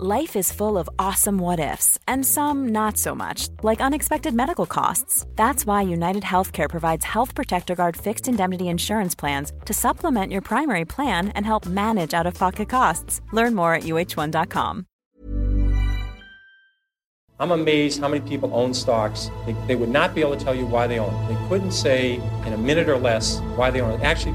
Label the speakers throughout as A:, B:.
A: Life is full of awesome what ifs, and some not so much, like unexpected medical costs. That's why United Healthcare provides Health Protector Guard fixed indemnity insurance plans to supplement your primary plan and help manage out of pocket costs. Learn more at uh1.com.
B: I'm amazed how many people own stocks. They, they would not be able to tell you why they own. They couldn't say in a minute or less why they own. Actually,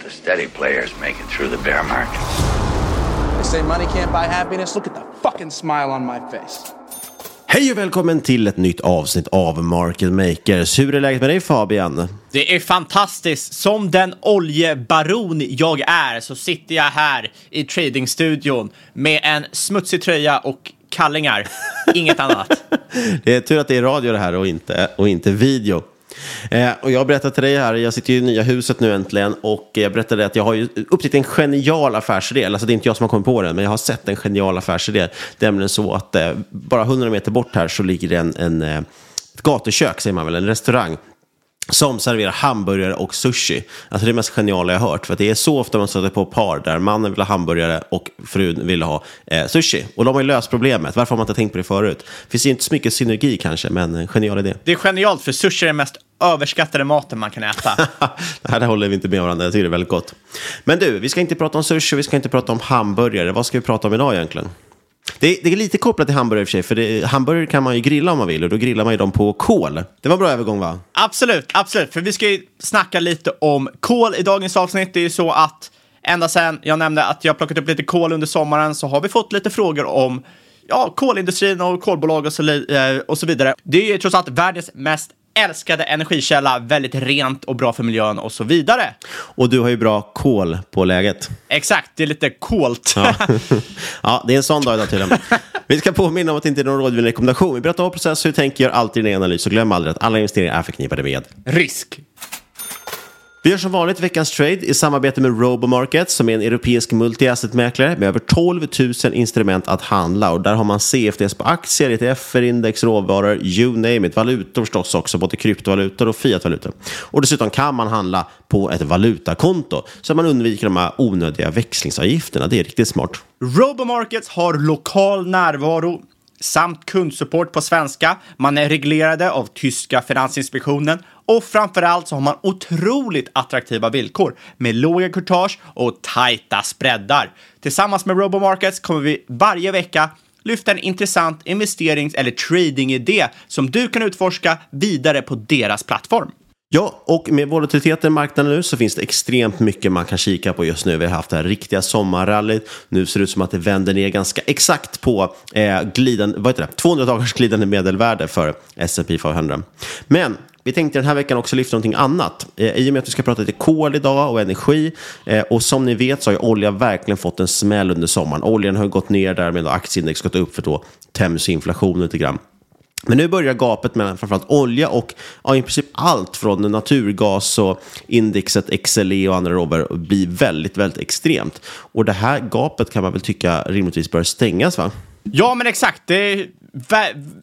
C: steady players make it through the bear market.
D: They say money can't buy happiness. Look at the fucking smile on my face.
E: Hej och välkommen till ett nytt avsnitt av Market Makers. Hur är läget med dig Fabian?
F: Det är fantastiskt. Som den oljebaron jag är så sitter jag här i tradingstudion med en smutsig tröja och kallingar. Inget annat.
E: Det är tur att det är radio det här och inte, och inte video. Eh, och jag berättar till dig här, jag sitter ju i nya huset nu äntligen och jag berättade att jag har ju upptäckt en genial affärsidé. Alltså det är inte jag som har kommit på den, men jag har sett en genial affärsidé. Det är nämligen så att eh, bara 100 meter bort här så ligger det en, en eh, ett gatukök, säger man väl, en restaurang som serverar hamburgare och sushi. Alltså det är det mest geniala jag har hört. För att det är så ofta man stöter på par där mannen vill ha hamburgare och frun vill ha eh, sushi. Och de har ju löst problemet. Varför har man inte tänkt på det förut? Det finns inte så mycket synergi kanske, men en genial idé.
F: Det är genialt för sushi är den mest överskattade maten man kan äta.
E: det här håller vi inte med varandra, jag tycker det är väldigt gott. Men du, vi ska inte prata om sushi, vi ska inte prata om hamburgare. Vad ska vi prata om idag egentligen? Det, det är lite kopplat till hamburgare i och för sig, för det, hamburgare kan man ju grilla om man vill och då grillar man ju dem på kol. Det var en bra övergång va?
F: Absolut, absolut. För vi ska ju snacka lite om kol i dagens avsnitt. Det är ju så att ända sedan jag nämnde att jag plockat upp lite kol under sommaren så har vi fått lite frågor om ja, kolindustrin och kolbolag och så, eh, och så vidare. Det är ju trots allt världens mest älskade energikälla, väldigt rent och bra för miljön och så vidare.
E: Och du har ju bra kol på läget.
F: Exakt, det är lite coolt.
E: Ja, ja det är en sån dag idag tydligen. Vi ska påminna om att det inte är någon rådgivande rekommendation. Vi berättar om process, hur vi tänker, gör alltid din analys och glöm aldrig att alla investeringar är förknippade med
F: risk.
E: Vi gör som vanligt veckans trade i samarbete med Robomarket som är en europeisk multiassetmäklare med över 12 000 instrument att handla. Och där har man CFDs på aktier, ETFer, index, råvaror, you name it. Valutor förstås också, både kryptovalutor och fiatvalutor. Och dessutom kan man handla på ett valutakonto så att man undviker de här onödiga växlingsavgifterna. Det är riktigt smart.
F: Robomarkets har lokal närvaro samt kundsupport på svenska. Man är reglerade av tyska Finansinspektionen och framförallt så har man otroligt attraktiva villkor med låga courtage och tajta spreadar. Tillsammans med Robomarkets kommer vi varje vecka lyfta en intressant investerings eller tradingidé som du kan utforska vidare på deras plattform.
E: Ja, och med volatiliteten i marknaden nu så finns det extremt mycket man kan kika på just nu. Vi har haft det här riktiga sommarrallyt. Nu ser det ut som att det vänder ner ganska exakt på eh, glidande, vad heter det? 200 dagars glidande medelvärde för S&P 500. Men vi tänkte den här veckan också lyfta någonting annat. Eh, I och med att vi ska prata lite kol idag och energi. Eh, och som ni vet så har ju olja verkligen fått en smäll under sommaren. Oljan har gått ner där medan aktieindex gått upp för då tämjs inflationen lite grann. Men nu börjar gapet mellan framförallt olja och ja, i princip allt från naturgas och indexet XLE och andra rover bli väldigt, väldigt extremt. Och det här gapet kan man väl tycka rimligtvis bör stängas va?
F: Ja, men exakt. Det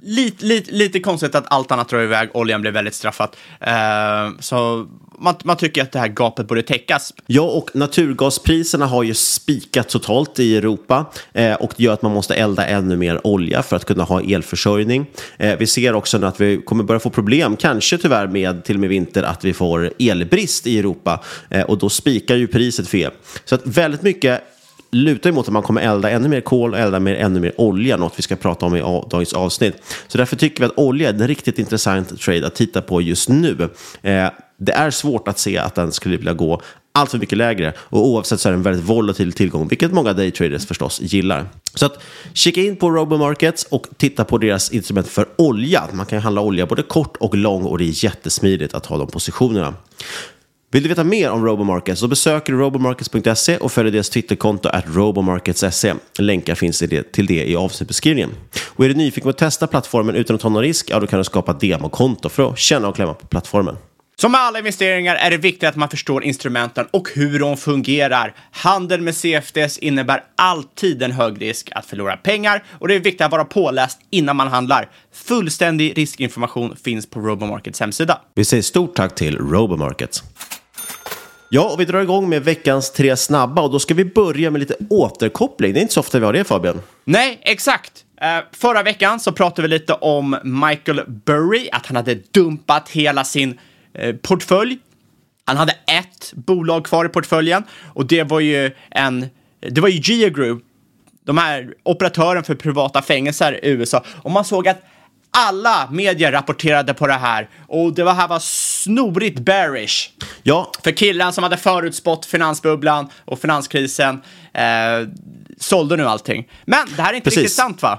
F: lite, lite, lite konstigt att allt annat drar iväg. Oljan blev väldigt straffat. Uh, så man, man, tycker att det här gapet borde täckas.
E: Ja, och naturgaspriserna har ju spikat totalt i Europa eh, och det gör att man måste elda ännu mer olja för att kunna ha elförsörjning. Eh, vi ser också nu att vi kommer börja få problem, kanske tyvärr med till och med vinter, att vi får elbrist i Europa eh, och då spikar ju priset för el. Så att väldigt mycket lutar emot att man kommer elda ännu mer kol och elda mer, ännu mer olja, något vi ska prata om i dagens avsnitt. Så därför tycker vi att olja är en riktigt intressant trade att titta på just nu. Eh, det är svårt att se att den skulle vilja gå allt för mycket lägre och oavsett så är det en väldigt volatil tillgång, vilket många daytraders förstås gillar. Så att kika in på Robomarkets och titta på deras instrument för olja. Man kan handla olja både kort och lång och det är jättesmidigt att ha de positionerna. Vill du veta mer om Robomarkets så besöker du robomarkets.se och följer deras Twitterkonto att robomarkets.se. Länkar finns till det i avsnittbeskrivningen. Och är du nyfiken på att testa plattformen utan att ta någon risk, ja då kan du skapa ett demokonto för att känna och klämma på plattformen.
F: Som med alla investeringar är det viktigt att man förstår instrumenten och hur de fungerar. Handel med CFDs innebär alltid en hög risk att förlora pengar och det är viktigt att vara påläst innan man handlar. Fullständig riskinformation finns på Robomarkets hemsida.
E: Vi säger stort tack till Robomarkets. Ja, och vi drar igång med veckans tre snabba och då ska vi börja med lite återkoppling. Det är inte så ofta vi har det Fabian.
F: Nej, exakt. Uh, förra veckan så pratade vi lite om Michael Burry, att han hade dumpat hela sin uh, portfölj. Han hade ett bolag kvar i portföljen och det var ju en, det var ju Geogroup, de här operatören för privata fängelser i USA. Och man såg att alla medier rapporterade på det här och det var här var snorigt bearish.
E: Ja.
F: För killen som hade förutspått finansbubblan och finanskrisen eh, sålde nu allting. Men det här är inte Precis. riktigt sant va?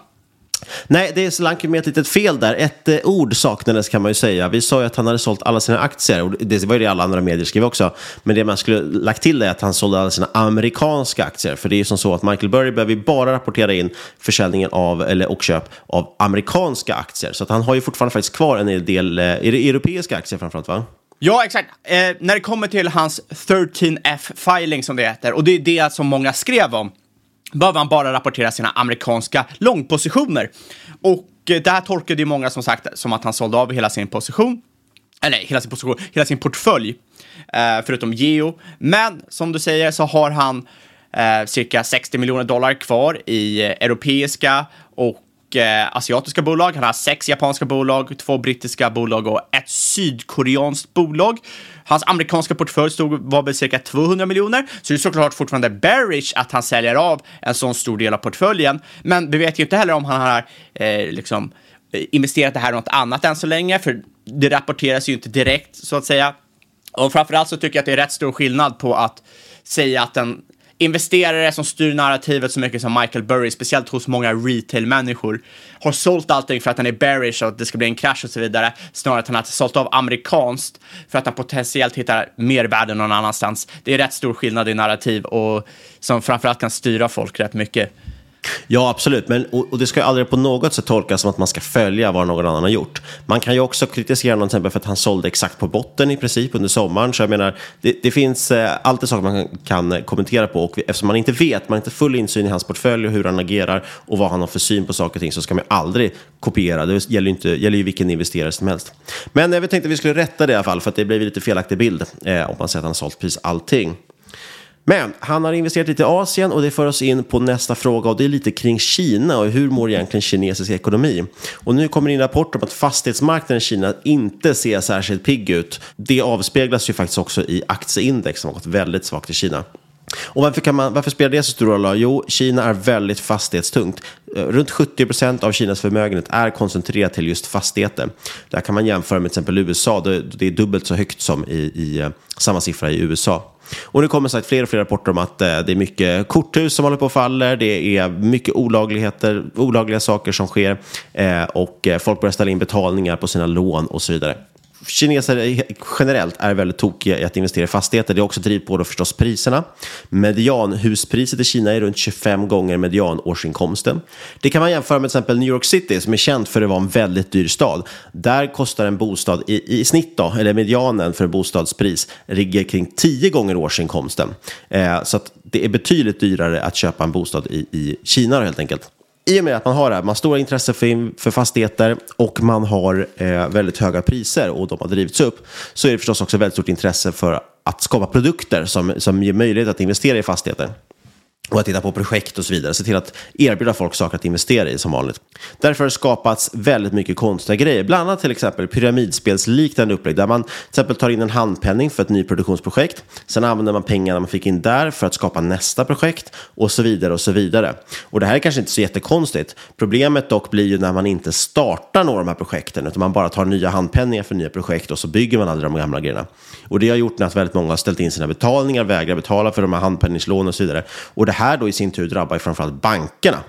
E: Nej, det är slank med ett litet fel där. Ett eh, ord saknades kan man ju säga. Vi sa ju att han hade sålt alla sina aktier, och det var ju det alla andra medier skrev också. Men det man skulle lagt till är att han sålde alla sina amerikanska aktier. För det är ju som så att Michael Burry behöver ju bara rapportera in försäljningen av, eller, och köp av amerikanska aktier. Så att han har ju fortfarande faktiskt kvar en del, eh, är det europeiska aktier framförallt va?
F: Ja, exakt. Eh, när det kommer till hans 13F-filing som det heter, och det är det som många skrev om, behöver han bara rapportera sina amerikanska långpositioner. Och eh, det här tolkade ju många som sagt som att han sålde av hela sin position. Eller nej, hela sin position, hela sin portfölj. Eh, förutom Geo. Men som du säger så har han eh, cirka 60 miljoner dollar kvar i eh, europeiska och eh, asiatiska bolag. Han har sex japanska bolag, två brittiska bolag och ett sydkoreanskt bolag. Hans amerikanska portfölj stod, var väl cirka 200 miljoner, så det är såklart fortfarande bearish att han säljer av en sån stor del av portföljen. Men vi vet ju inte heller om han har eh, liksom eh, investerat det här i något annat än så länge, för det rapporteras ju inte direkt så att säga. Och framförallt så tycker jag att det är rätt stor skillnad på att säga att en investerare som styr narrativet så mycket som Michael Burry, speciellt hos många retail-människor, har sålt allting för att han är bearish och att det ska bli en krasch och så vidare, snarare att han har sålt av amerikanskt för att han potentiellt hittar mer värde någon annanstans. Det är rätt stor skillnad i narrativ och som framförallt kan styra folk rätt mycket.
E: Ja, absolut. Men, och, och, det ska ju aldrig på något sätt tolkas som att man ska följa vad någon annan har gjort. Man kan ju också kritisera någon till exempel för att han sålde exakt på botten i princip under sommaren. Så jag menar, det, det finns eh, alltid saker man kan, kan, kommentera på. Och eftersom man inte vet, man har inte full insyn i hans portfölj och hur han agerar och vad han har för syn på saker och ting så ska man ju aldrig kopiera. Det gäller ju, inte, gäller ju vilken investerare som helst. Men eh, jag tänkte att vi skulle rätta det i alla fall, för att det blev lite felaktig bild eh, om man säger att han har sålt precis allting. Men han har investerat lite i Asien och det för oss in på nästa fråga och det är lite kring Kina och hur mår egentligen kinesisk ekonomi? Och nu kommer det in rapport om att fastighetsmarknaden i Kina inte ser särskilt pigg ut. Det avspeglas ju faktiskt också i aktieindex som har gått väldigt svagt i Kina. Och varför, kan man, varför spelar det så stor roll? Jo, Kina är väldigt fastighetstungt. Eh, runt 70 procent av Kinas förmögenhet är koncentrerat till just fastigheter. Där kan man jämföra med till exempel USA, det är dubbelt så högt som i, i eh, samma siffra i USA. Och nu kommer sagt fler och fler rapporter om att eh, det är mycket korthus som håller på att falla, det är mycket olagligheter, olagliga saker som sker eh, och eh, folk börjar ställa in betalningar på sina lån och så vidare kineser generellt är väldigt tokiga i att investera i fastigheter. Det är också drivit på då förstås priserna. Medianhuspriset i Kina är runt 25 gånger medianårsinkomsten. Det kan man jämföra med till exempel New York City som är känt för att vara en väldigt dyr stad. Där kostar en bostad i, i snitt, då, eller medianen för bostadspris, ligger kring 10 gånger årsinkomsten. Eh, så att det är betydligt dyrare att köpa en bostad i, i Kina helt enkelt i och med att man har det här, man har stora intresse för, för fastigheter och man har eh, väldigt höga priser och de har drivits upp, så är det förstås också väldigt stort intresse för att skapa produkter som, som ger möjlighet att investera i fastigheter och att titta på projekt och så vidare. Se till att erbjuda folk saker att investera i som vanligt. Därför har det skapats väldigt mycket konstiga grejer. Bland annat till exempel pyramidspelsliknande upplägg där man till exempel tar in en handpenning för ett nyproduktionsprojekt. Sen använder man pengarna man fick in där för att skapa nästa projekt och så vidare och så vidare. Och det här är kanske inte så jättekonstigt. Problemet dock blir ju när man inte startar några av de här projekten utan man bara tar nya handpenningar för nya projekt och så bygger man aldrig de gamla grejerna. Och det har gjort att väldigt många har ställt in sina betalningar, vägrar betala för de här handpenningslånen och så vidare. Och det här då i sin tur drabbar ju framförallt bankerna.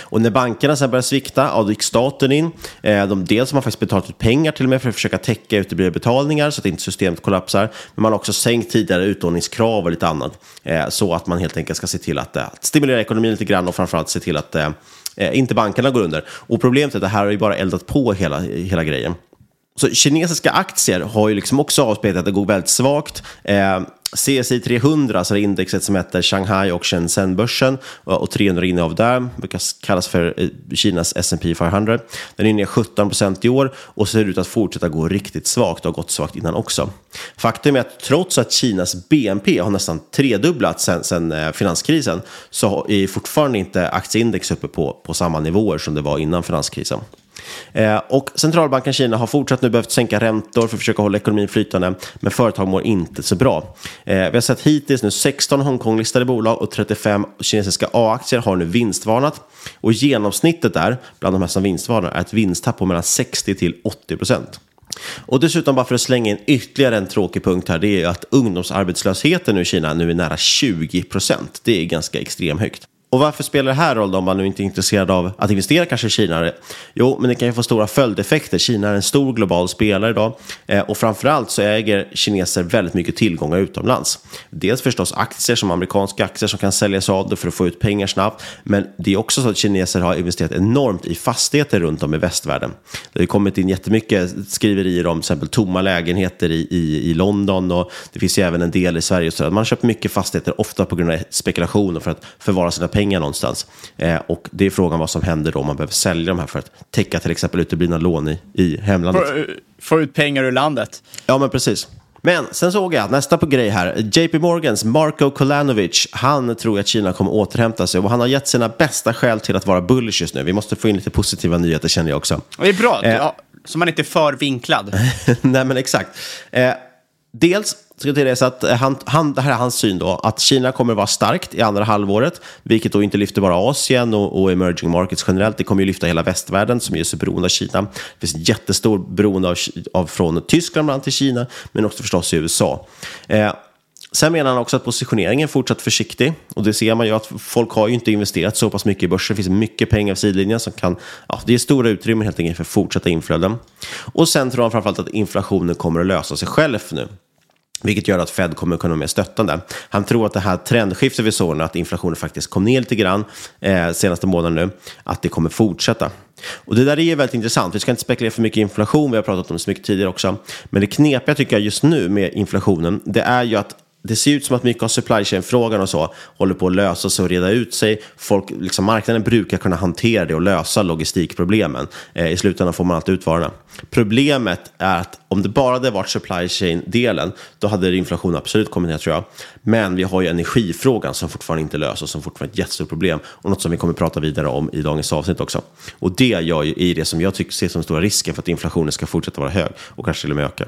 E: Och när bankerna sen började svikta, ja, då gick staten in. Eh, de, dels har man faktiskt betalat ut pengar till och med för att försöka täcka uteblivna betalningar så att inte systemet kollapsar. Men man har också sänkt tidigare utlåningskrav och lite annat. Eh, så att man helt enkelt ska se till att, att stimulera ekonomin lite grann och framförallt se till att inte bankerna går under. Och problemet är att det här har ju bara eldat på hela, hela grejen. Så kinesiska aktier har ju liksom också avspeglat att det går väldigt svagt. Eh, CSI 300, alltså indexet som heter Shanghai och Shenzhen-börsen och 300 innehav där, brukar kallas för eh, Kinas S&P 500. Den är ner 17 procent i år och ser ut att fortsätta gå riktigt svagt och har gått svagt innan också. Faktum är att trots att Kinas BNP har nästan tredubblats sedan, sedan eh, finanskrisen så är fortfarande inte aktieindex uppe på, på samma nivåer som det var innan finanskrisen. Eh, och centralbanken Kina har fortsatt nu behövt sänka räntor för att försöka hålla ekonomin flytande, men företag mår inte så bra. Eh, vi har sett hittills nu 16 Hongkong-listade bolag och 35 kinesiska A-aktier har nu vinstvarnat. Och genomsnittet där, bland de här som vinstvarnar, är ett vinsttapp på mellan 60 till 80 procent. Och dessutom, bara för att slänga in ytterligare en tråkig punkt här, det är att ungdomsarbetslösheten nu i Kina nu är nära 20 procent. Det är ganska extremt högt. Och varför spelar det här roll då, om man nu inte är intresserad av att investera kanske i Kina? Jo, men det kan ju få stora följdeffekter. Kina är en stor global spelare idag eh, och framförallt så äger kineser väldigt mycket tillgångar utomlands. Dels förstås aktier som amerikanska aktier som kan säljas av för att få ut pengar snabbt. Men det är också så att kineser har investerat enormt i fastigheter runt om i västvärlden. Det har kommit in jättemycket skriverier om till exempel tomma lägenheter i, i, i London och det finns ju även en del i Sverige. Så man köper mycket fastigheter, ofta på grund av spekulation och för att förvara sina pengar pengar någonstans. Eh, och det är frågan vad som händer då om man behöver sälja de här för att täcka till exempel uteblivna lån i, i hemlandet.
F: Få, få ut pengar ur landet.
E: Ja, men precis. Men sen såg jag nästa på grej här. JP Morgans Marko Kolanovic, han tror att Kina kommer återhämta sig och han har gett sina bästa skäl till att vara bullish just nu. Vi måste få in lite positiva nyheter känner jag också.
F: Det är bra, eh, så man inte är för vinklad.
E: Nej, men exakt. Eh, dels ska tilläggas att han, han, det här är hans syn då, att Kina kommer att vara starkt i andra halvåret, vilket då inte lyfter bara Asien och, och emerging markets generellt, det kommer ju lyfta hela västvärlden som är så beroende av Kina. Det finns jättestor beroende av, av från Tyskland bland annat till Kina, men också förstås i USA. Eh, Sen menar han också att positioneringen är fortsatt försiktig. Och det ser man ju att folk har ju inte investerat så pass mycket i börsen. Det finns mycket pengar på sidlinjen som kan, ja, det är stora utrymmen helt enkelt för fortsatta inflöden. Och sen tror han framförallt att inflationen kommer att lösa sig själv nu. Vilket gör att Fed kommer kunna vara mer stöttande. Han tror att det här trendskiftet vi såg, nu, att inflationen faktiskt kom ner lite grann eh, senaste månaden nu, att det kommer fortsätta. Och det där är ju väldigt intressant. Vi ska inte spekulera för mycket inflation, vi har pratat om det så mycket tidigare också. Men det knepiga tycker jag just nu med inflationen, det är ju att det ser ut som att mycket av supply chain-frågan och så håller på att lösa sig och reda ut sig. Folk, liksom marknaden brukar kunna hantera det och lösa logistikproblemen. Eh, I slutändan får man alltid ut varorna. Problemet är att om det bara hade varit supply chain-delen, då hade inflationen absolut kommit ner tror jag. Men vi har ju energifrågan som fortfarande inte löses och som fortfarande är ett jättestort problem. Och något som vi kommer att prata vidare om i dagens avsnitt också. Och det gör ju i det som jag tycker ser som stora risken för att inflationen ska fortsätta vara hög och kanske till och med öka.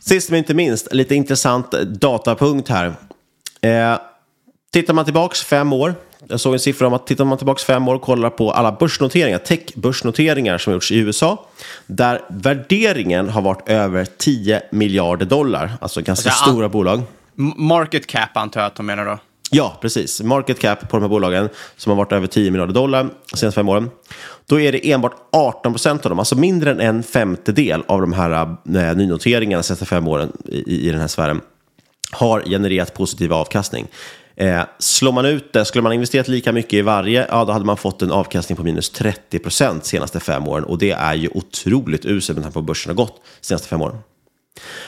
E: Sist men inte minst, lite intressant datapunkt här. Eh, Tittar man tillbaks fem år, jag såg en siffra om att tittar man tillbaks fem år och kollar på alla börsnoteringar, tech-börsnoteringar som gjorts i USA, där värderingen har varit över 10 miljarder dollar, alltså ganska
F: Alltså,
E: stora bolag.
F: Market cap antar jag att de menar då.
E: Ja, precis. Market cap på de här bolagen som har varit över 10 miljarder dollar de senaste fem åren. Då är det enbart 18 procent av dem, alltså mindre än en femtedel av de här eh, nynoteringarna de senaste fem åren i, i den här sfären har genererat positiv avkastning. Eh, slår man ut det, skulle man investerat lika mycket i varje, ja då hade man fått en avkastning på minus 30 procent de senaste fem åren. Och det är ju otroligt uselt med tanke på hur börsen har gått de senaste fem åren.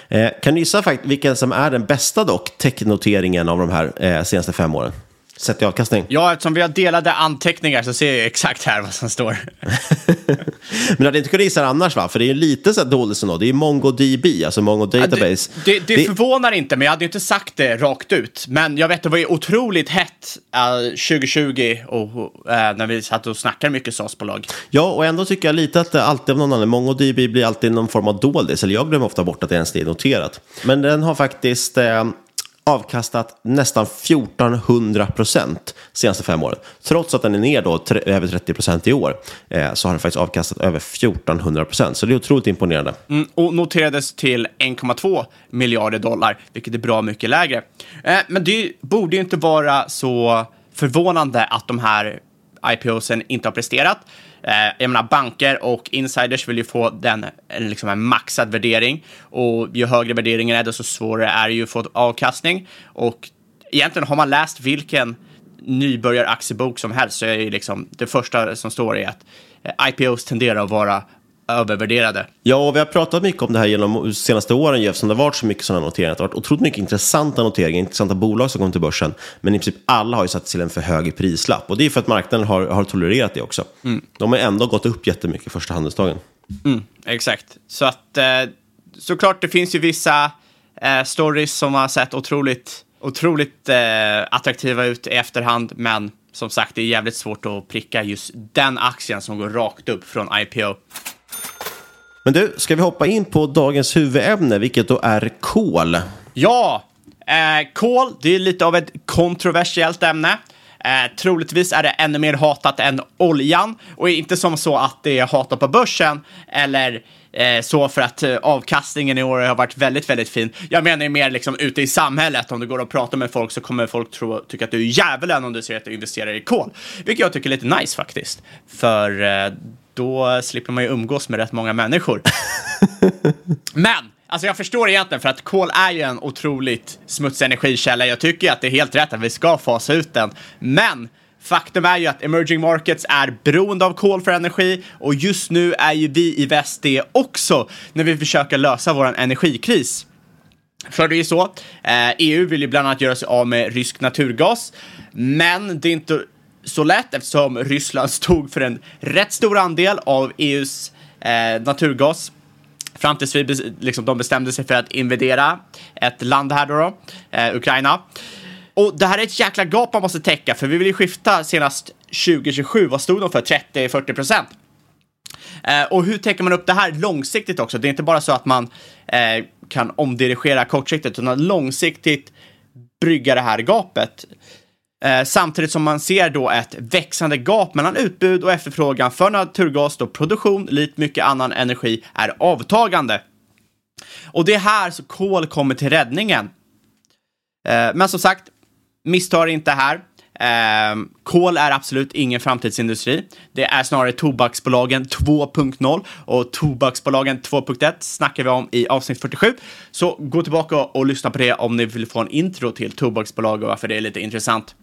E: Eh, kan du gissa vilken som är den bästa dock, technoteringen av de här eh, senaste fem åren? Sett i avkastning.
F: Ja, eftersom vi har delade anteckningar så ser jag exakt här vad som står.
E: Men du hade inte kunnat gissa det annars va? För det är ju lite så här dåligt som då. Det är MongoDB, alltså Mongo Database.
F: Det, det förvånar inte, men jag hade ju inte sagt det rakt ut. Men jag vet, det var ju otroligt hett eh, 2020 och, eh, när vi satt och snackade mycket SAS-bolag.
E: Ja, och ändå tycker jag lite att det alltid av någon anledning, MongoDB blir alltid någon form av doldis, eller jag glömmer ofta bort att det ens är noterat. Men den har faktiskt eh, avkastat nästan 1400 procent senaste fem åren. Trots att den är ner då över 30 procent i år, eh, så har den faktiskt avkastat över 1400 procent. Så det är otroligt imponerande.
F: Mm, och noterades till 1,2 miljarder dollar, vilket är bra mycket lägre. Eh, men det borde ju inte vara så förvånande att de här IPOsen inte har presterat. Eh, jag menar, banker och insiders vill ju få den, eh, liksom en maxad värdering. Och ju högre värderingen är, desto svårare är det ju att få avkastning. Och egentligen har man läst vilken nybörjaraktiebok som helst så är det liksom det första som står är att eh, IPOs tenderar att vara övervärderade.
E: Ja, och vi har pratat mycket om det här genom de senaste åren, eftersom det har varit så mycket sådana noteringar. Det har varit otroligt mycket intressanta noteringar, intressanta bolag som kommer till börsen. Men i princip alla har ju satt till en för hög prislapp. Och det är för att marknaden har, har tolererat det också.
F: Mm.
E: De har ändå gått upp jättemycket första handelsdagen.
F: Mm, exakt. Så att eh, såklart, det finns ju vissa eh, stories som har sett otroligt, otroligt eh, attraktiva ut i efterhand, men som sagt, det är jävligt svårt att pricka just den aktien som går rakt upp från IPO.
E: Men du, ska vi hoppa in på dagens huvudämne, vilket då är kol?
F: Ja, eh, kol, det är lite av ett kontroversiellt ämne. Eh, troligtvis är det ännu mer hatat än oljan och inte som så att det är hatat på börsen eller eh, så för att eh, avkastningen i år har varit väldigt, väldigt fin. Jag menar ju mer liksom ute i samhället. Om du går och pratar med folk så kommer folk tro, tycka att du är djävulen om du säger att du investerar i kol. Vilket jag tycker är lite nice faktiskt. För eh, då slipper man ju umgås med rätt många människor. Men, alltså jag förstår egentligen för att kol är ju en otroligt smutsig energikälla. Jag tycker ju att det är helt rätt att vi ska fasa ut den. Men faktum är ju att emerging markets är beroende av kol för energi och just nu är ju vi i väst det också när vi försöker lösa vår energikris. För det är så, eh, EU vill ju bland annat göra sig av med rysk naturgas, men det är inte så lätt eftersom Ryssland stod för en rätt stor andel av EUs eh, naturgas fram tills vi liksom, de bestämde sig för att invadera ett land här då, då eh, Ukraina. Och det här är ett jäkla gap man måste täcka, för vi vill ju skifta senast 2027. Vad stod de för? 30-40 procent. Eh, och hur täcker man upp det här långsiktigt också? Det är inte bara så att man eh, kan omdirigera kortsiktigt, utan långsiktigt brygga det här gapet. Eh, samtidigt som man ser då ett växande gap mellan utbud och efterfrågan för naturgas då produktion, likt mycket annan energi, är avtagande. Och det är här så kol kommer till räddningen. Eh, men som sagt, misstag inte här. Eh, kol är absolut ingen framtidsindustri. Det är snarare tobaksbolagen 2.0 och tobaksbolagen 2.1 snackar vi om i avsnitt 47. Så gå tillbaka och lyssna på det om ni vill få en intro till tobaksbolag och varför det är lite intressant.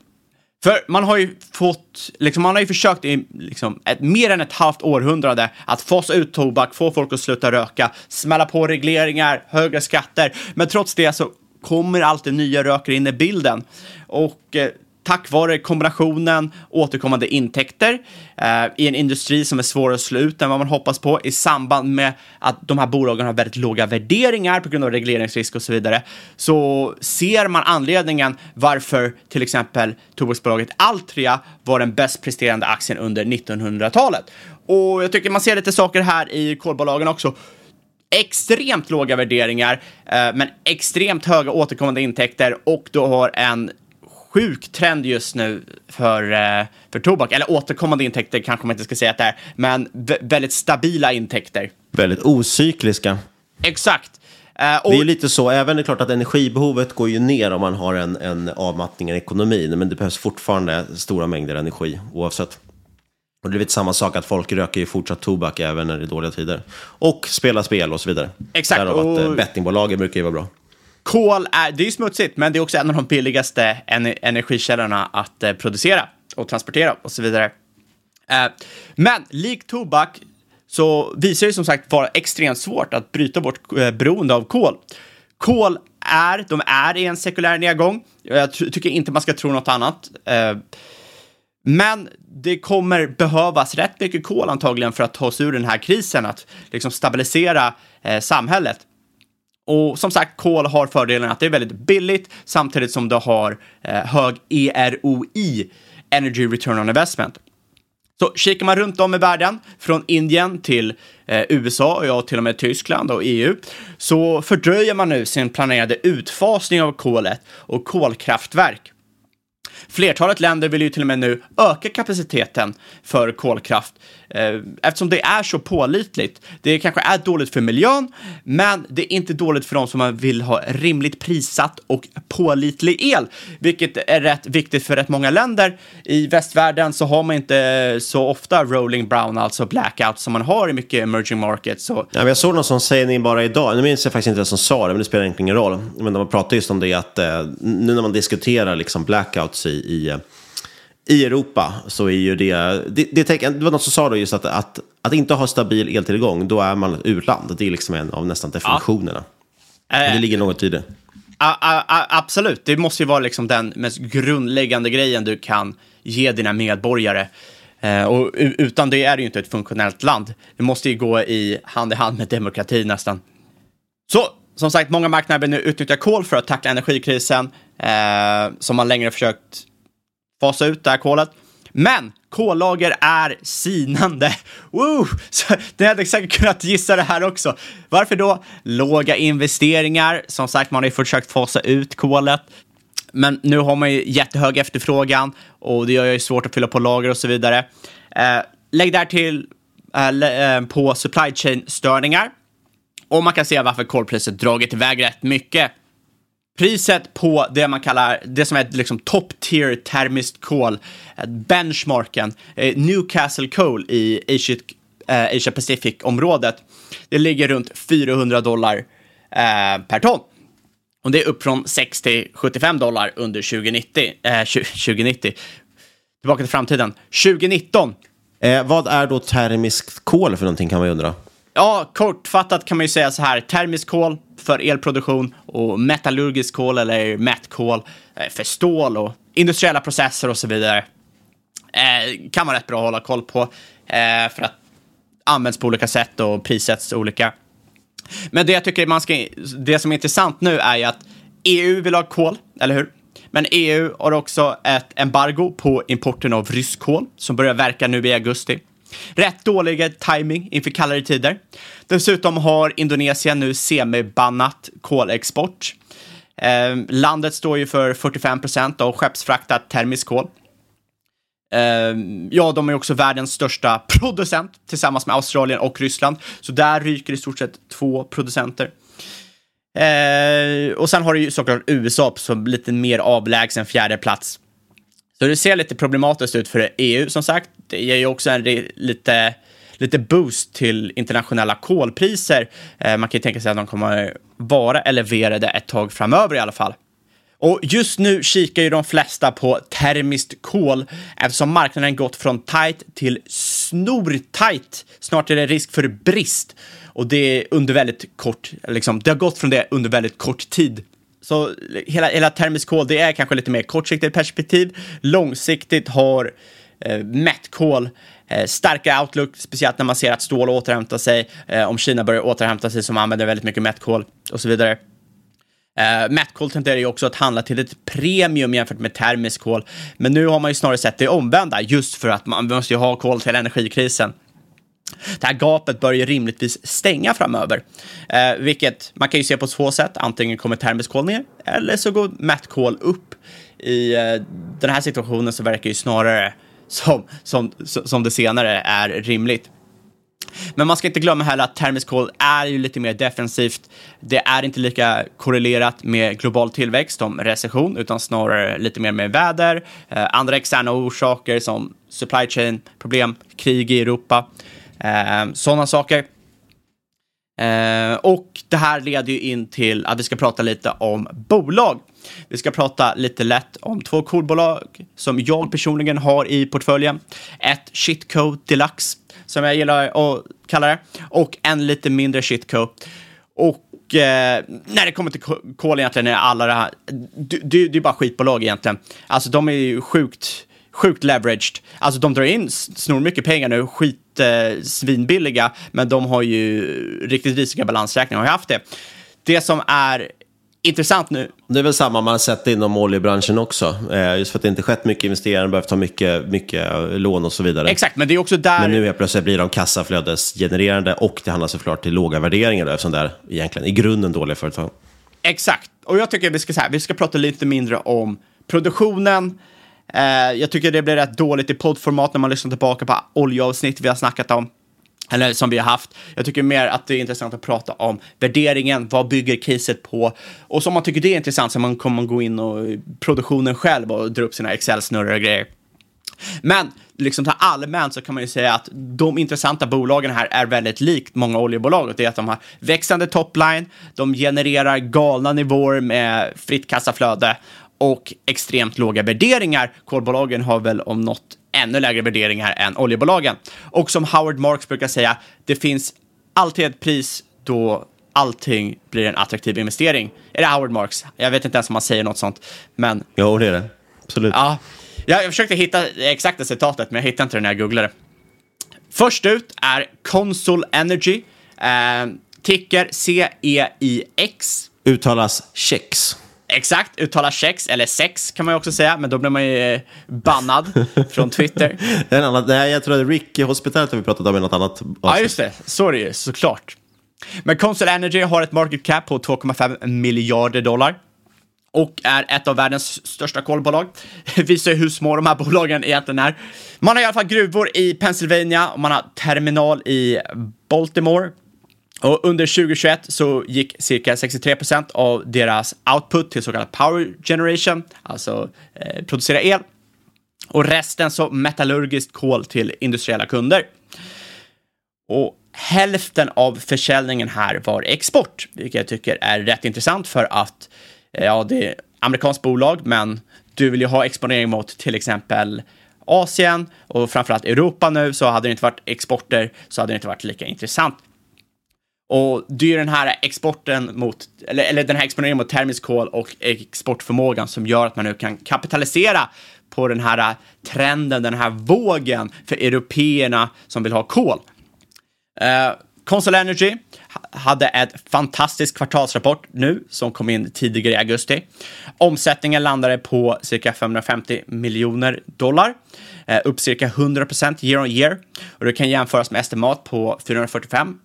F: För man har ju fått, liksom, man har ju försökt i liksom, ett, mer än ett halvt århundrade att fasa ut tobak, få folk att sluta röka, smälla på regleringar, högre skatter. Men trots det så kommer alltid nya rökare in i bilden. Och eh, tack vare kombinationen återkommande intäkter eh, i en industri som är svårare att slå ut än vad man hoppas på i samband med att de här bolagen har väldigt låga värderingar på grund av regleringsrisk och så vidare, så ser man anledningen varför till exempel tobaksbolaget Altria var den bäst presterande aktien under 1900-talet. Och jag tycker man ser lite saker här i kolbolagen också extremt låga värderingar, eh, men extremt höga återkommande intäkter och du har en sjuk trend just nu för, eh, för tobak. Eller återkommande intäkter kanske man inte ska säga att det är, men väldigt stabila intäkter.
E: Väldigt ocykliska.
F: Exakt.
E: Uh, och... Det är lite så, även det är klart att energibehovet går ju ner om man har en, en avmattning i ekonomin, men det behövs fortfarande stora mängder energi oavsett. Och det är lite samma sak att folk röker ju fortsatt tobak även när det är dåliga tider. Och spelar spel och så vidare.
F: Exakt.
E: Därav och... att eh, bettingbolagen brukar ju vara bra.
F: Kol är, det är ju smutsigt, men det är också en av de billigaste energikällorna att eh, producera och transportera och så vidare. Eh, men likt tobak så visar det som sagt vara extremt svårt att bryta bort eh, beroende av kol. Kol är, de är i en sekulär nedgång. Jag tycker inte man ska tro något annat. Men det kommer behövas rätt mycket kol antagligen för att ta oss ur den här krisen, att liksom stabilisera samhället. Och som sagt, kol har fördelen att det är väldigt billigt samtidigt som det har eh, hög EROI, Energy Return on Investment. Så kikar man runt om i världen, från Indien till eh, USA och ja, till och med Tyskland och EU, så fördröjer man nu sin planerade utfasning av kolet och kolkraftverk. Flertalet länder vill ju till och med nu öka kapaciteten för kolkraft Eh, eftersom det är så pålitligt. Det kanske är dåligt för miljön, men det är inte dåligt för de som vill ha rimligt prissatt och pålitlig el, vilket är rätt viktigt för rätt många länder. I västvärlden så har man inte så ofta rolling brown, alltså blackout, som man har i mycket emerging markets. Så...
E: Ja, jag såg någon som säger bara idag, nu minns jag faktiskt inte vem som sa det, men det spelar egentligen ingen roll. Men de pratade just om det att eh, nu när man diskuterar liksom blackouts i, i eh, i Europa så är ju det, det, det, det var något som sa då just att, att, att inte ha stabil eltillgång, då är man ett utland. Det är liksom en av nästan definitionerna. Ja. det ligger något i det.
F: A, a, a, absolut, det måste ju vara liksom den mest grundläggande grejen du kan ge dina medborgare. Eh, och utan det är det ju inte ett funktionellt land. Det måste ju gå i hand i hand med demokrati nästan. Så som sagt, många marknader nu utnyttja kol för att tackla energikrisen eh, som man längre försökt fasa ut det här kolet. Men kollager är sinande. Woo! Så ni hade säkert kunnat gissa det här också. Varför då? Låga investeringar. Som sagt, man har ju försökt fasa ut kolet. Men nu har man ju jättehög efterfrågan och det gör ju svårt att fylla på lager och så vidare. Eh, lägg där till eh, eh på supply chain störningar. Och man kan se varför kolpriset dragit iväg rätt mycket. Priset på det man kallar, det som är liksom top tier termiskt kol, benchmarken, Newcastle Coal i Asia, eh, Asia Pacific-området, det ligger runt 400 dollar eh, per ton. Och det är upp från 60-75 dollar under 2090. Eh, 2090. Tillbaka till framtiden. 2019.
E: Eh, vad är då termiskt kol för någonting kan man ju undra?
F: Ja, kortfattat kan man ju säga så här. Termisk kol för elproduktion och metallurgisk kol eller metkol eh, för stål och industriella processer och så vidare. Eh, kan vara rätt bra att hålla koll på eh, för att används på olika sätt och prissätts olika. Men det jag tycker man ska, det som är intressant nu är ju att EU vill ha kol, eller hur? Men EU har också ett embargo på importen av rysk kol som börjar verka nu i augusti. Rätt dålig timing inför kallare tider. Dessutom har Indonesien nu semibannat kolexport. Eh, landet står ju för 45 procent av skeppsfraktat termisk kol. Eh, ja, de är också världens största producent tillsammans med Australien och Ryssland. Så där ryker i stort sett två producenter. Eh, och sen har du ju såklart USA som lite mer avlägsen fjärde plats så det ser lite problematiskt ut för EU som sagt. Det ger ju också en lite, lite boost till internationella kolpriser. Eh, man kan ju tänka sig att de kommer vara eleverade ett tag framöver i alla fall. Och just nu kikar ju de flesta på termiskt kol eftersom marknaden gått från tight till snortajt. Snart är det risk för brist och det är under väldigt kort, liksom, det har gått från det under väldigt kort tid. Så hela, hela termisk kol, det är kanske lite mer kortsiktigt perspektiv. Långsiktigt har eh, metkol eh, starka outlook, speciellt när man ser att stål återhämtar sig, eh, om Kina börjar återhämta sig som använder väldigt mycket mättkol och så vidare. Eh, uh, Metkol tenderar ju också att handla till ett premium jämfört med termisk kol, men nu har man ju snarare sett det omvända just för att man måste ju ha kol till energikrisen. Det här gapet bör ju rimligtvis stänga framöver, eh, vilket man kan ju se på två sätt. Antingen kommer termisk kol ner eller så går mätt kol upp. I eh, den här situationen så verkar ju snarare som, som, som det senare är rimligt. Men man ska inte glömma heller att termisk kol är ju lite mer defensivt. Det är inte lika korrelerat med global tillväxt som recession, utan snarare lite mer med väder, eh, andra externa orsaker som supply chain problem, krig i Europa, eh, sådana saker. Eh, och det här leder ju in till att vi ska prata lite om bolag. Vi ska prata lite lätt om två coolbolag som jag personligen har i portföljen. Ett Shitco Deluxe som jag gillar att kalla det, och en lite mindre Shitco. Och eh, när det kommer till kol egentligen är alla det här, det, det, det är bara skitbolag egentligen. Alltså de är ju sjukt sjukt leveraged. Alltså de drar in snor mycket pengar nu, skit eh, svinbilliga, men de har ju riktigt risiga balansräkningar, har haft det. Det som är intressant nu.
E: Det är väl samma man har sett inom oljebranschen också. Eh, just för att det inte skett mycket investeringar, behövt ta mycket, mycket lån och så vidare.
F: Exakt, men det är också där...
E: Men nu helt plötsligt blir de kassaflödesgenererande och det handlar såklart till låga värderingar då, eftersom det är egentligen i grunden dåliga företag.
F: Exakt, och jag tycker vi ska, så här, vi ska prata lite mindre om produktionen. Eh, jag tycker det blir rätt dåligt i poddformat när man lyssnar tillbaka på oljeavsnitt vi har snackat om eller som vi har haft. Jag tycker mer att det är intressant att prata om värderingen, vad bygger caset på? Och som man tycker det är intressant så man kommer man gå in och eh, produktionen själv och dra upp sina Excel-snurror och grejer. Men liksom så allmänt så kan man ju säga att de intressanta bolagen här är väldigt likt många oljebolag. Det är att de har växande topline, de genererar galna nivåer med fritt kassaflöde och extremt låga värderingar. Kolbolagen har väl om något ännu lägre värderingar än oljebolagen. Och som Howard Marks brukar säga, det finns alltid ett pris då allting blir en attraktiv investering. Är det Howard Marks? Jag vet inte ens om man säger något sånt, men...
E: Jo, det är det. Absolut.
F: Ja, jag försökte hitta exakta citatet, men jag hittade inte det när jag googlade. Först ut är Consol Energy, eh, ticker CEIX.
E: Uttalas Chex.
F: Exakt, uttala sex, eller sex kan man ju också säga, men då blir man ju eh, bannad från Twitter.
E: En annan, nej, jag tror att Rick Hospitalet har vi pratat om i något annat avsnitt.
F: Ja, just det. Så är det ju, såklart. Men Consol Energy har ett market cap på 2,5 miljarder dollar och är ett av världens största kolbolag. Visar hur små de här bolagen egentligen är. Man har i alla fall gruvor i Pennsylvania och man har terminal i Baltimore. Och under 2021 så gick cirka 63 procent av deras output till så kallad power generation, alltså eh, producera el. Och resten så metallurgiskt kol till industriella kunder. Och hälften av försäljningen här var export, vilket jag tycker är rätt intressant för att eh, ja, det är amerikanskt bolag, men du vill ju ha exponering mot till exempel Asien och framförallt Europa nu, så hade det inte varit exporter så hade det inte varit lika intressant. Och det är ju den här exporten mot, eller, eller den här exponeringen mot termisk kol och exportförmågan som gör att man nu kan kapitalisera på den här trenden, den här vågen för européerna som vill ha kol. Eh, uh, Consol Energy hade ett fantastiskt kvartalsrapport nu som kom in tidigare i augusti. Omsättningen landade på cirka 550 miljoner dollar, eh, upp cirka 100 procent year on year och det kan jämföras med estimat på 445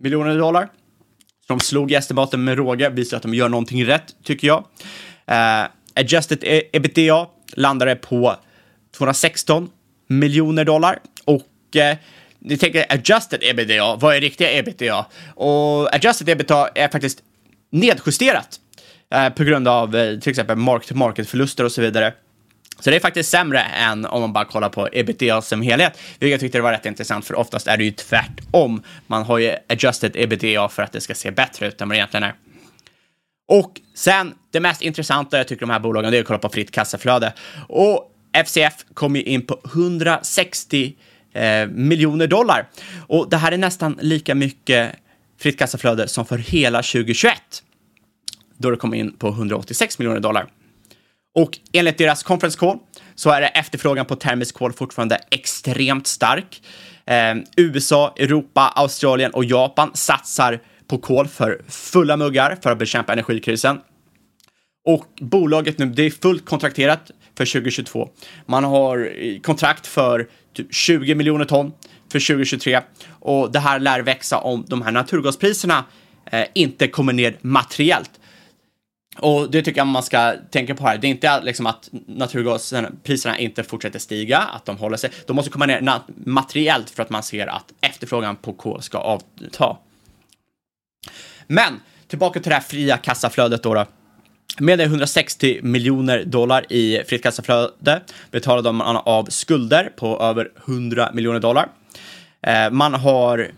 F: miljoner dollar. Så de slog estimaten med råge, visar att de gör någonting rätt, tycker jag. Uh, adjusted e- ebitda landade på 216 miljoner dollar och uh, ni tänker adjusted ebitda, vad är riktiga ebitda? Och adjusted ebitda är faktiskt nedjusterat uh, på grund av till exempel mark-to-market-förluster och så vidare. Så det är faktiskt sämre än om man bara kollar på ebitda som helhet, vilket jag tyckte var rätt intressant, för oftast är det ju tvärtom. Man har ju adjusted ebitda för att det ska se bättre ut än vad det egentligen är. Och sen, det mest intressanta jag tycker de här bolagen, det är att kolla på fritt kassaflöde. Och FCF kom ju in på 160 eh, miljoner dollar. Och det här är nästan lika mycket fritt kassaflöde som för hela 2021, då det kom in på 186 miljoner dollar. Och enligt deras conference call så är efterfrågan på termisk kol fortfarande extremt stark. Eh, USA, Europa, Australien och Japan satsar på kol för fulla muggar för att bekämpa energikrisen. Och bolaget nu, det är fullt kontrakterat för 2022. Man har eh, kontrakt för typ 20 miljoner ton för 2023 och det här lär växa om de här naturgaspriserna eh, inte kommer ner materiellt. Och det tycker jag man ska tänka på här. Det är inte liksom att naturgaspriserna inte fortsätter stiga, att de håller sig. De måste komma ner materiellt för att man ser att efterfrågan på kol ska avta. Men tillbaka till det här fria kassaflödet då. då. Med 160 miljoner dollar i fritt kassaflöde betalade man av skulder på över 100 miljoner dollar. Eh, man har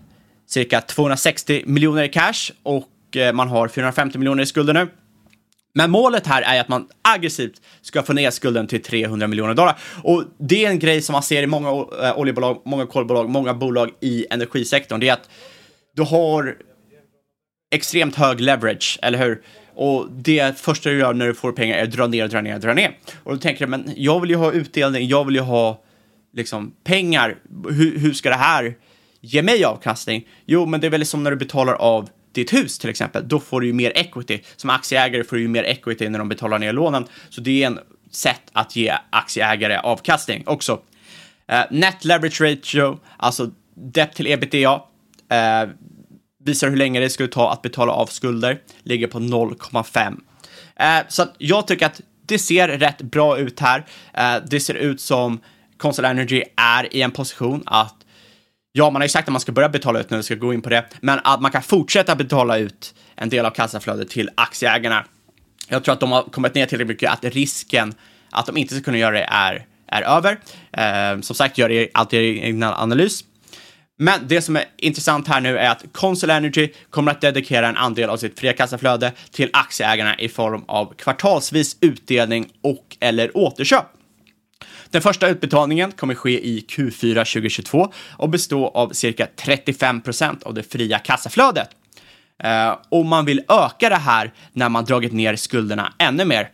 F: cirka 260 miljoner i cash och eh, man har 450 miljoner i skulder nu. Men målet här är att man aggressivt ska få ner skulden till 300 miljoner dollar. Och det är en grej som man ser i många eh, oljebolag, många kolbolag, många bolag i energisektorn. Det är att du har extremt hög leverage, eller hur? Och det första du gör när du får pengar är att dra ner, dra ner, dra ner. Och då tänker du, men jag vill ju ha utdelning, jag vill ju ha liksom pengar. Hur, hur ska det här ge mig avkastning? Jo, men det är väl som när du betalar av ditt hus till exempel. Då får du ju mer equity. Som aktieägare får du ju mer equity när de betalar ner lånen. Så det är en sätt att ge aktieägare avkastning också. Uh, net leverage ratio, alltså debt till ebitda, uh, visar hur länge det skulle ta att betala av skulder, ligger på 0,5. Uh, eh, så att jag tycker att det ser rätt bra ut här. det ser ut som Consol Energy är i en position att Ja, man har ju sagt att man ska börja betala ut när vi ska gå in på det, men att man kan fortsätta betala ut en del av kassaflödet till aktieägarna. Jag tror att de har kommit ner tillräckligt mycket att risken att de inte ska kunna göra det är, är över. Eh, som sagt, gör det alltid egna analys. Men det som är intressant här nu är att Consol Energy kommer att dedikera en andel av sitt fria kassaflöde till aktieägarna i form av kvartalsvis utdelning och eller återköp. Den första utbetalningen kommer ske i Q4 2022 och bestå av cirka 35 procent av det fria kassaflödet. Eh, och man vill öka det här när man dragit ner skulderna ännu mer.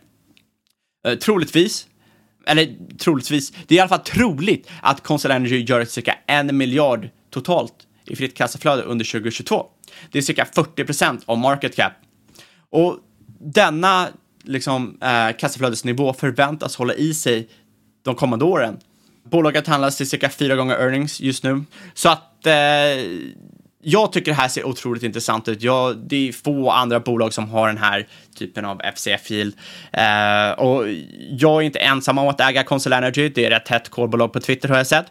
F: Eh, troligtvis, eller troligtvis, det är i alla fall troligt att Consol Energy gör cirka en miljard totalt i fritt kassaflöde under 2022. Det är cirka 40 procent av market cap. Och denna liksom, eh, kassaflödesnivå förväntas hålla i sig de kommande åren. Bolaget handlas till cirka fyra gånger earnings just nu. Så att eh, jag tycker det här ser otroligt intressant ut. Jag, det är få andra bolag som har den här typen av FCF-yield. Eh, och jag är inte ensam om att äga Consol Energy. Det är ett hett kolbolag på Twitter har jag sett.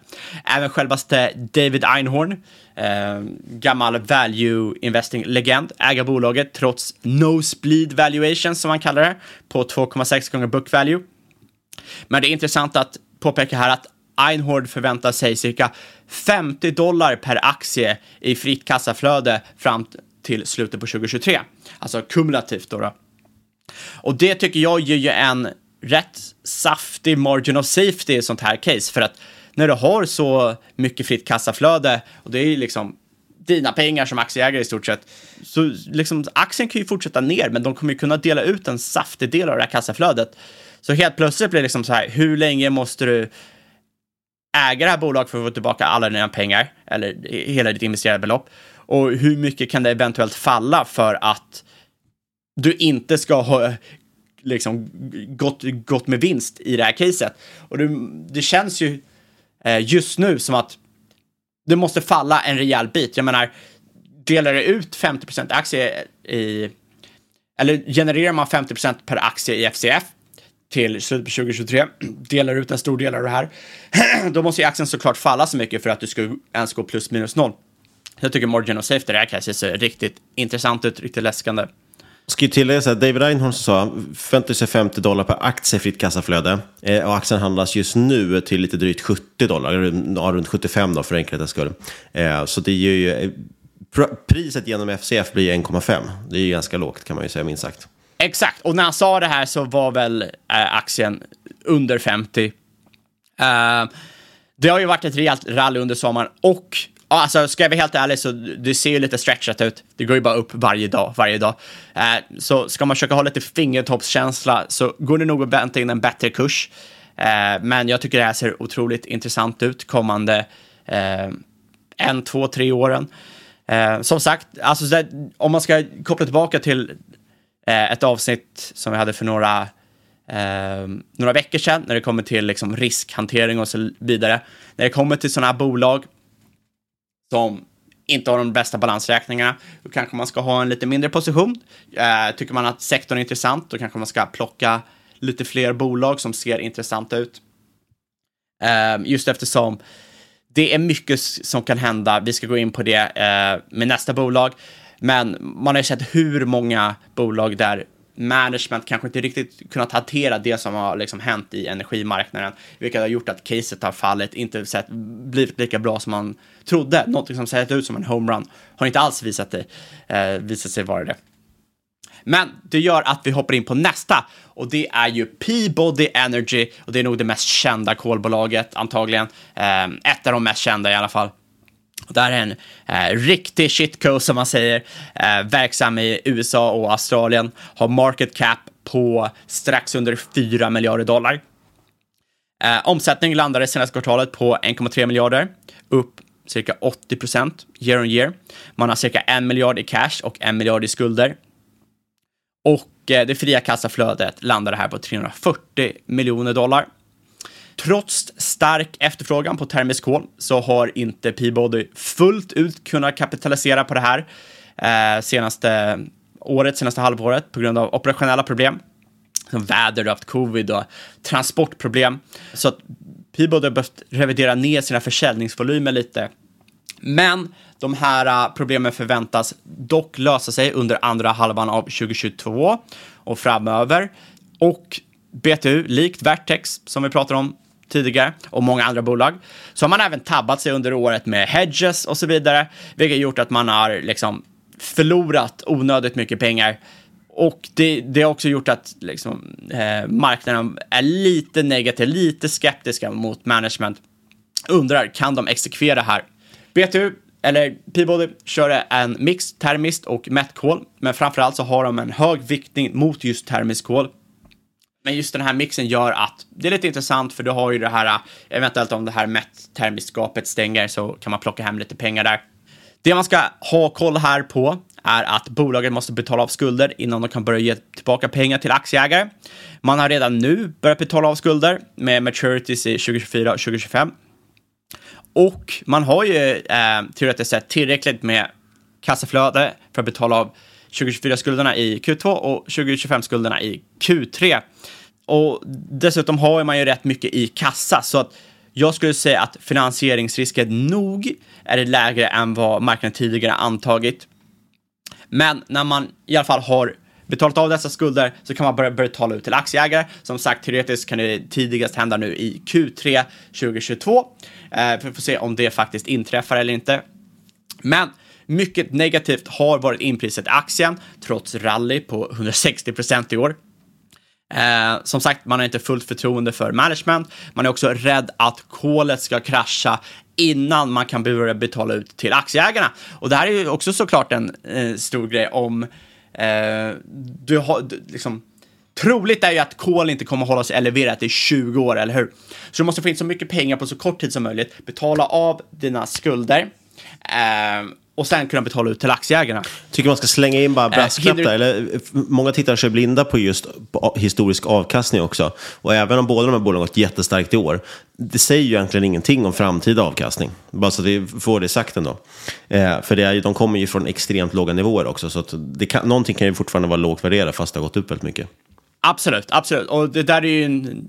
F: Även självaste David Einhorn, eh, gammal value investing-legend, äger bolaget trots nosebleed valuation som man kallar det, på 2,6 gånger book value. Men det är intressant att påpeka här att Einhord förväntar sig cirka 50 dollar per aktie i fritt kassaflöde fram till slutet på 2023. Alltså kumulativt då. då. Och det tycker jag ger ju en rätt saftig margin of safety i ett sånt här case. För att när du har så mycket fritt kassaflöde och det är liksom dina pengar som aktieägare i stort sett. Så liksom aktien kan ju fortsätta ner, men de kommer ju kunna dela ut en saftig del av det här kassaflödet. Så helt plötsligt blir det liksom så här, hur länge måste du äga det här bolaget för att få tillbaka alla dina pengar, eller hela ditt investerade belopp? Och hur mycket kan det eventuellt falla för att du inte ska ha liksom gått, gått med vinst i det här caset? Och det, det känns ju eh, just nu som att det måste falla en rejäl bit. Jag menar, delar du ut 50% aktier i, eller genererar man 50% per aktie i FCF till slutet på 2023, delar ut en stor del av det här, då måste ju aktien såklart falla så mycket för att du ska ens gå plus minus noll. Jag tycker margin of safety det här kanske ser riktigt intressant ut, riktigt läskande.
E: Ska ju tillägga så här, David Einhorn sa förväntar sig 50 dollar per aktie fritt kassaflöde. Eh, och aktien handlas just nu till lite drygt 70 dollar, ja, runt 75 då för enkelhetens skull. Eh, så det är ju, eh, priset genom FCF blir 1,5. Det är ju ganska lågt kan man ju säga minst sagt.
F: Exakt, och när han sa det här så var väl eh, aktien under 50. Eh, det har ju varit ett rejält rally under sommaren och Alltså, ska jag vara helt ärlig så det ser ju lite stretchat ut. Det går ju bara upp varje dag, varje dag. Eh, så ska man försöka ha lite fingertoppskänsla så går det nog att vänta in en bättre kurs. Eh, men jag tycker det här ser otroligt intressant ut kommande eh, en, två, tre åren. Eh, som sagt, alltså, om man ska koppla tillbaka till Eh, ett avsnitt som vi hade för några, eh, några veckor sedan när det kommer till liksom riskhantering och så vidare. När det kommer till sådana här bolag som inte har de bästa balansräkningarna, då kanske man ska ha en lite mindre position. Eh, tycker man att sektorn är intressant, då kanske man ska plocka lite fler bolag som ser intressanta ut. Eh, just eftersom det är mycket som kan hända. Vi ska gå in på det eh, med nästa bolag. Men man har ju sett hur många bolag där management kanske inte riktigt kunnat hantera det som har liksom hänt i energimarknaden, vilket har gjort att caset har fallit, inte sett, blivit lika bra som man trodde. Någonting som sett ut som en homerun har inte alls visat, det, eh, visat sig vara det. Men det gör att vi hoppar in på nästa och det är ju Peabody Energy och det är nog det mest kända kolbolaget antagligen. Eh, ett av de mest kända i alla fall. Det här är en eh, riktig shitco som man säger, eh, verksam i USA och Australien, har market cap på strax under 4 miljarder dollar. Eh, omsättning landade senaste kvartalet på 1,3 miljarder, upp cirka 80 procent year on year. Man har cirka 1 miljard i cash och 1 miljard i skulder. Och eh, det fria kassaflödet landade här på 340 miljoner dollar. Trots stark efterfrågan på termisk kol så har inte Peabody fullt ut kunnat kapitalisera på det här eh, senaste året, senaste halvåret på grund av operationella problem. Som väder, du haft covid och transportproblem. Så att Peabody har behövt revidera ner sina försäljningsvolymer lite. Men de här eh, problemen förväntas dock lösa sig under andra halvan av 2022 och framöver. Och BTU, likt Vertex som vi pratade om tidigare och många andra bolag, så har man även tabbat sig under året med hedges och så vidare, vilket gjort att man har liksom förlorat onödigt mycket pengar. Och det, det har också gjort att liksom, eh, marknaden är lite negativ, lite skeptiska mot management. Undrar, kan de exekvera här? BTU, eller Peabody, kör en mix termiskt och mättkol, men framförallt så har de en hög viktning mot just termisk kol. Men just den här mixen gör att det är lite intressant för du har ju det här, eh, eventuellt om det här mätt-termiskt stänger så kan man plocka hem lite pengar där. Det man ska ha koll här på är att bolagen måste betala av skulder innan de kan börja ge tillbaka pengar till aktieägare. Man har redan nu börjat betala av skulder med maturities i 2024 och 2025. Och man har ju eh, teoretiskt sett tillräckligt med kassaflöde för att betala av 2024-skulderna i Q2 och 2025-skulderna i Q3. Och dessutom har man ju rätt mycket i kassa, så att jag skulle säga att finansieringsrisken nog är lägre än vad marknaden tidigare antagit. Men när man i alla fall har betalat av dessa skulder så kan man börja betala ut till aktieägare. Som sagt, teoretiskt kan det tidigast hända nu i Q3 2022. Eh, för får se om det faktiskt inträffar eller inte. Men mycket negativt har varit inpriset i aktien, trots rally på 160 procent i år. Eh, som sagt, man har inte fullt förtroende för management. Man är också rädd att kolet ska krascha innan man kan börja betala ut till aktieägarna. Och det här är ju också såklart en eh, stor grej om eh, du har, liksom, Troligt är ju att kol inte kommer hålla sig eleverat i 20 år, eller hur? Så du måste få in så mycket pengar på så kort tid som möjligt, betala av dina skulder eh, och sen kunna betala ut till aktieägarna.
E: Tycker man ska slänga in bara brasklapp äh, eller Många tittare kör blinda på just historisk avkastning också. Och även om båda de här bolagen har gått jättestarkt i år, det säger ju egentligen ingenting om framtida avkastning. Bara så att vi får det sagt ändå. Eh, för det är, de kommer ju från extremt låga nivåer också, så det kan, någonting kan ju fortfarande vara lågt värderat fast det har gått upp väldigt mycket.
F: Absolut, absolut. Och det där är ju en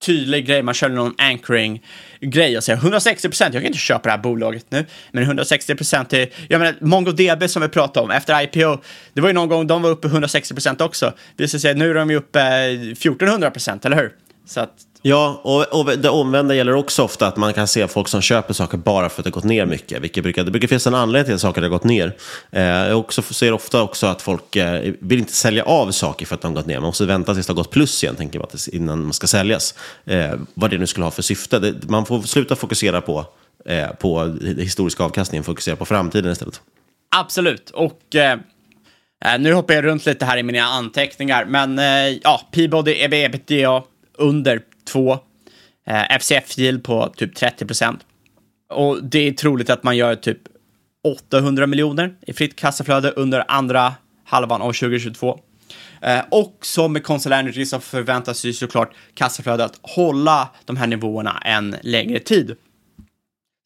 F: tydlig grej, man körde någon anchoring-grej och säger 160 procent, jag kan inte köpa det här bolaget nu, men 160 procent är, jag menar, MongoDB som vi pratade om, efter IPO, det var ju någon gång de var uppe 160 procent också, det visar sig nu är de ju uppe 1400 procent, eller hur? Så att
E: Ja, och, och, det omvända gäller också ofta att man kan se folk som köper saker bara för att det gått ner mycket. Vilket brukar, det brukar finnas en anledning till att saker har gått ner. Eh, jag också ser ofta också att folk eh, vill inte sälja av saker för att de har gått ner. Man måste vänta tills det har gått plus igen, tänker man, innan man ska säljas. Eh, vad det nu skulle ha för syfte. Det, man får sluta fokusera på, eh, på historiska avkastningen, fokusera på framtiden istället.
F: Absolut, och eh, eh, nu hoppar jag runt lite här i mina anteckningar, men eh, ja, Peabody, ebitda under 2. Eh, FCF-yield på typ 30 procent. Och det är troligt att man gör typ 800 miljoner i fritt kassaflöde under andra halvan av 2022. Eh, och som med Consol Energy så förväntas ju såklart kassaflödet hålla de här nivåerna en längre tid.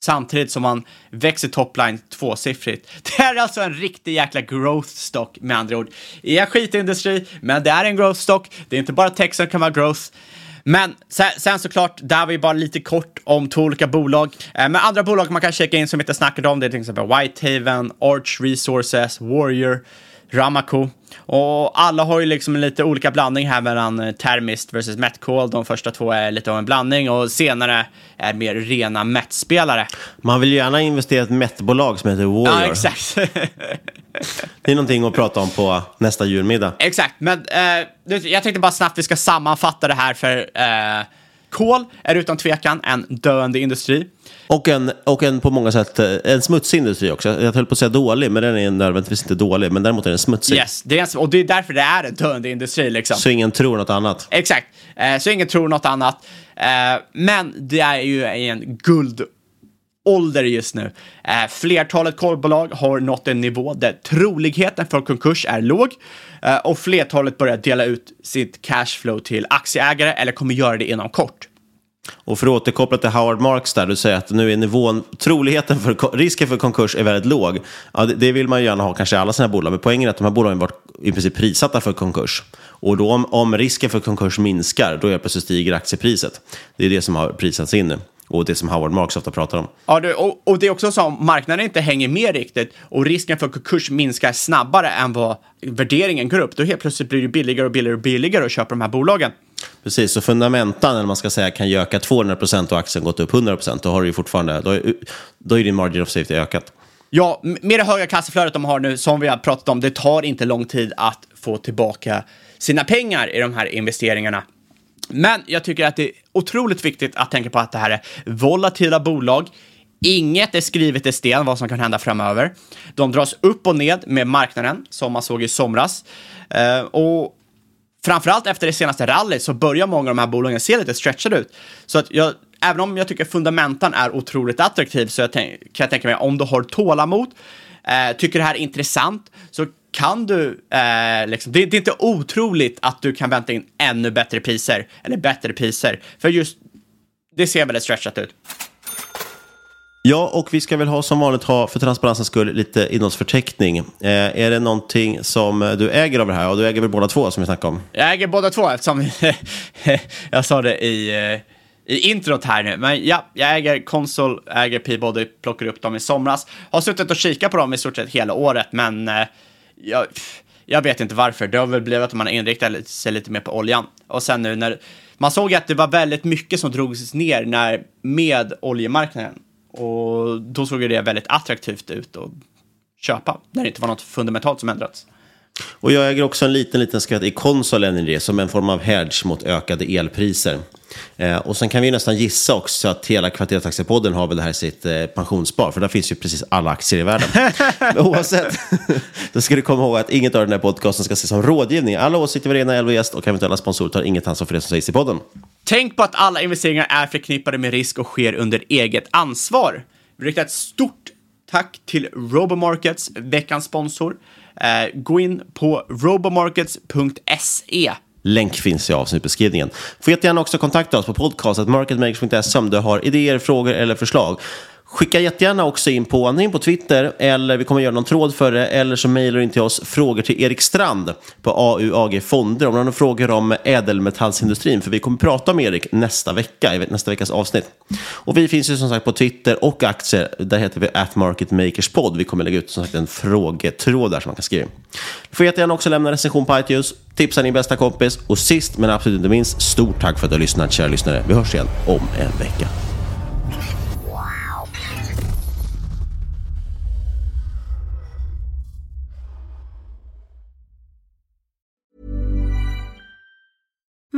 F: samtidigt som man växer topline tvåsiffrigt. Det är alltså en riktig jäkla growth stock med andra ord. I en skitindustri, men det är en growth stock. Det är inte bara tech som kan vara growth. Men sen, sen såklart, där var ju bara lite kort om två olika bolag. Eh, men andra bolag man kan checka in som vi inte snackade om, det är till exempel Whitehaven, Arch Resources, Warrior, Ramaco. Och alla har ju liksom lite olika blandning här mellan eh, Termist versus Metcall. De första två är lite av en blandning och senare är mer rena Met-spelare.
E: Man vill ju gärna investera i ett Met-bolag som heter Warrior.
F: Ja, exakt.
E: det är någonting att prata om på nästa julmiddag.
F: Exakt, men eh, jag tänkte bara snabbt vi ska sammanfatta det här för eh, kol är utan tvekan en döende industri.
E: Och en, och en på många sätt eh, en smutsig industri också. Jag höll på att säga dålig, men den är nödvändigtvis inte dålig. Men däremot är den smutsig.
F: Yes, det är en, och det är därför det är en döende industri. Liksom.
E: Så ingen tror något annat.
F: Exakt, eh, så ingen tror något annat. Eh, men det är ju en ålder just nu. Eh, flertalet kolbolag har nått en nivå där troligheten för konkurs är låg eh, och flertalet börjar dela ut sitt cashflow till aktieägare eller kommer göra det inom kort.
E: Och för att återkoppla till Howard Marks där, du säger att nu är nivån, troligheten för, risken för konkurs är väldigt låg. Ja, det, det vill man ju gärna ha kanske i alla sina bolag, men poängen är att de här bolagen varit i princip prissatta för konkurs. Och då om, om risken för konkurs minskar, då är plötsligt stiger aktiepriset. Det är det som har prisats in nu. Och det som Howard Marks ofta pratar om.
F: Ja, det, och, och, det är också så om marknaden inte hänger med riktigt och risken för konkurs minskar snabbare än vad värderingen går upp, då helt plötsligt blir det billigare och billigare och billigare att köpa de här bolagen.
E: Precis, så fundamentan, eller man ska säga, kan öka 200 procent och aktien gått upp 100 procent, då har du ju fortfarande, då är, då är din margin of safety ökat.
F: Ja, med det höga kassaflödet de har nu, som vi har pratat om, det tar inte lång tid att få tillbaka sina pengar i de här investeringarna. Men jag tycker att det är otroligt viktigt att tänka på att det här är volatila bolag. Inget är skrivet i sten vad som kan hända framöver. De dras upp och ned med marknaden, som man såg i somras. Eh, och framförallt efter det senaste rallyt så börjar många av de här bolagen se lite stretchade ut. Så att jag, även om jag tycker fundamentan är otroligt attraktiv så jag tänk, kan jag tänka mig om du har tålamod, eh, tycker det här är intressant, så kan du, eh, liksom, det, det, är inte otroligt att du kan vänta in ännu bättre priser, eller bättre priser, för just det ser väldigt stretchat ut.
E: Ja, och vi ska väl ha som vanligt ha för transparensens skull lite innehållsförteckning. Eh, är det någonting som du äger av det här? Och du äger väl båda två som vi snackade om?
F: Jag äger båda två eftersom jag sa det i, eh, i introt här nu. Men ja, jag äger konsol, äger Peabody, plockade upp dem i somras. Har suttit och kikat på dem i stort sett hela året, men eh, jag, jag vet inte varför. Det har väl blivit att man inriktat sig lite mer på oljan. Och sen nu när man såg att det var väldigt mycket som drogs ner när, med oljemarknaden. Och då såg det väldigt attraktivt ut att köpa, när det inte var något fundamentalt som ändrats.
E: Och jag äger också en liten, liten skatt i Consol Energy som en form av hedge mot ökade elpriser. Eh, och sen kan vi nästan gissa också att hela Kvartersaktiepodden har väl det här i sitt eh, pensionsspar, för där finns ju precis alla aktier i världen. Men oavsett, då ska du komma ihåg att inget av den här podcasten ska ses som rådgivning. Alla åsikter, varenda elva gäst och eventuella sponsorer tar inget ansvar för det som sägs i podden.
F: Tänk på att alla investeringar är förknippade med risk och sker under eget ansvar. Vi riktar ett stort tack till Robomarkets, veckans sponsor. Eh, gå in på robomarkets.se.
E: Länk finns i avsnittbeskrivningen. Får jättegärna också kontakta oss på podcastet marketmakers.se om du har idéer, frågor eller förslag. Skicka jättegärna också in på antingen på Twitter eller vi kommer göra någon tråd för det eller så mejlar du in till oss frågor till Erik Strand på AUAG Fonder om du har några frågor om ädelmetallsindustrin för vi kommer prata om Erik nästa vecka i nästa veckas avsnitt. Och vi finns ju som sagt på Twitter och aktier. Där heter vi atmarketmakerspod. Vi kommer lägga ut som sagt en frågetråd där som man kan skriva. Du får jättegärna också lämna recension på iTunes, tipsa din bästa kompis och sist men absolut inte minst, stort tack för att du har lyssnat kära lyssnare. Vi hörs igen om en vecka.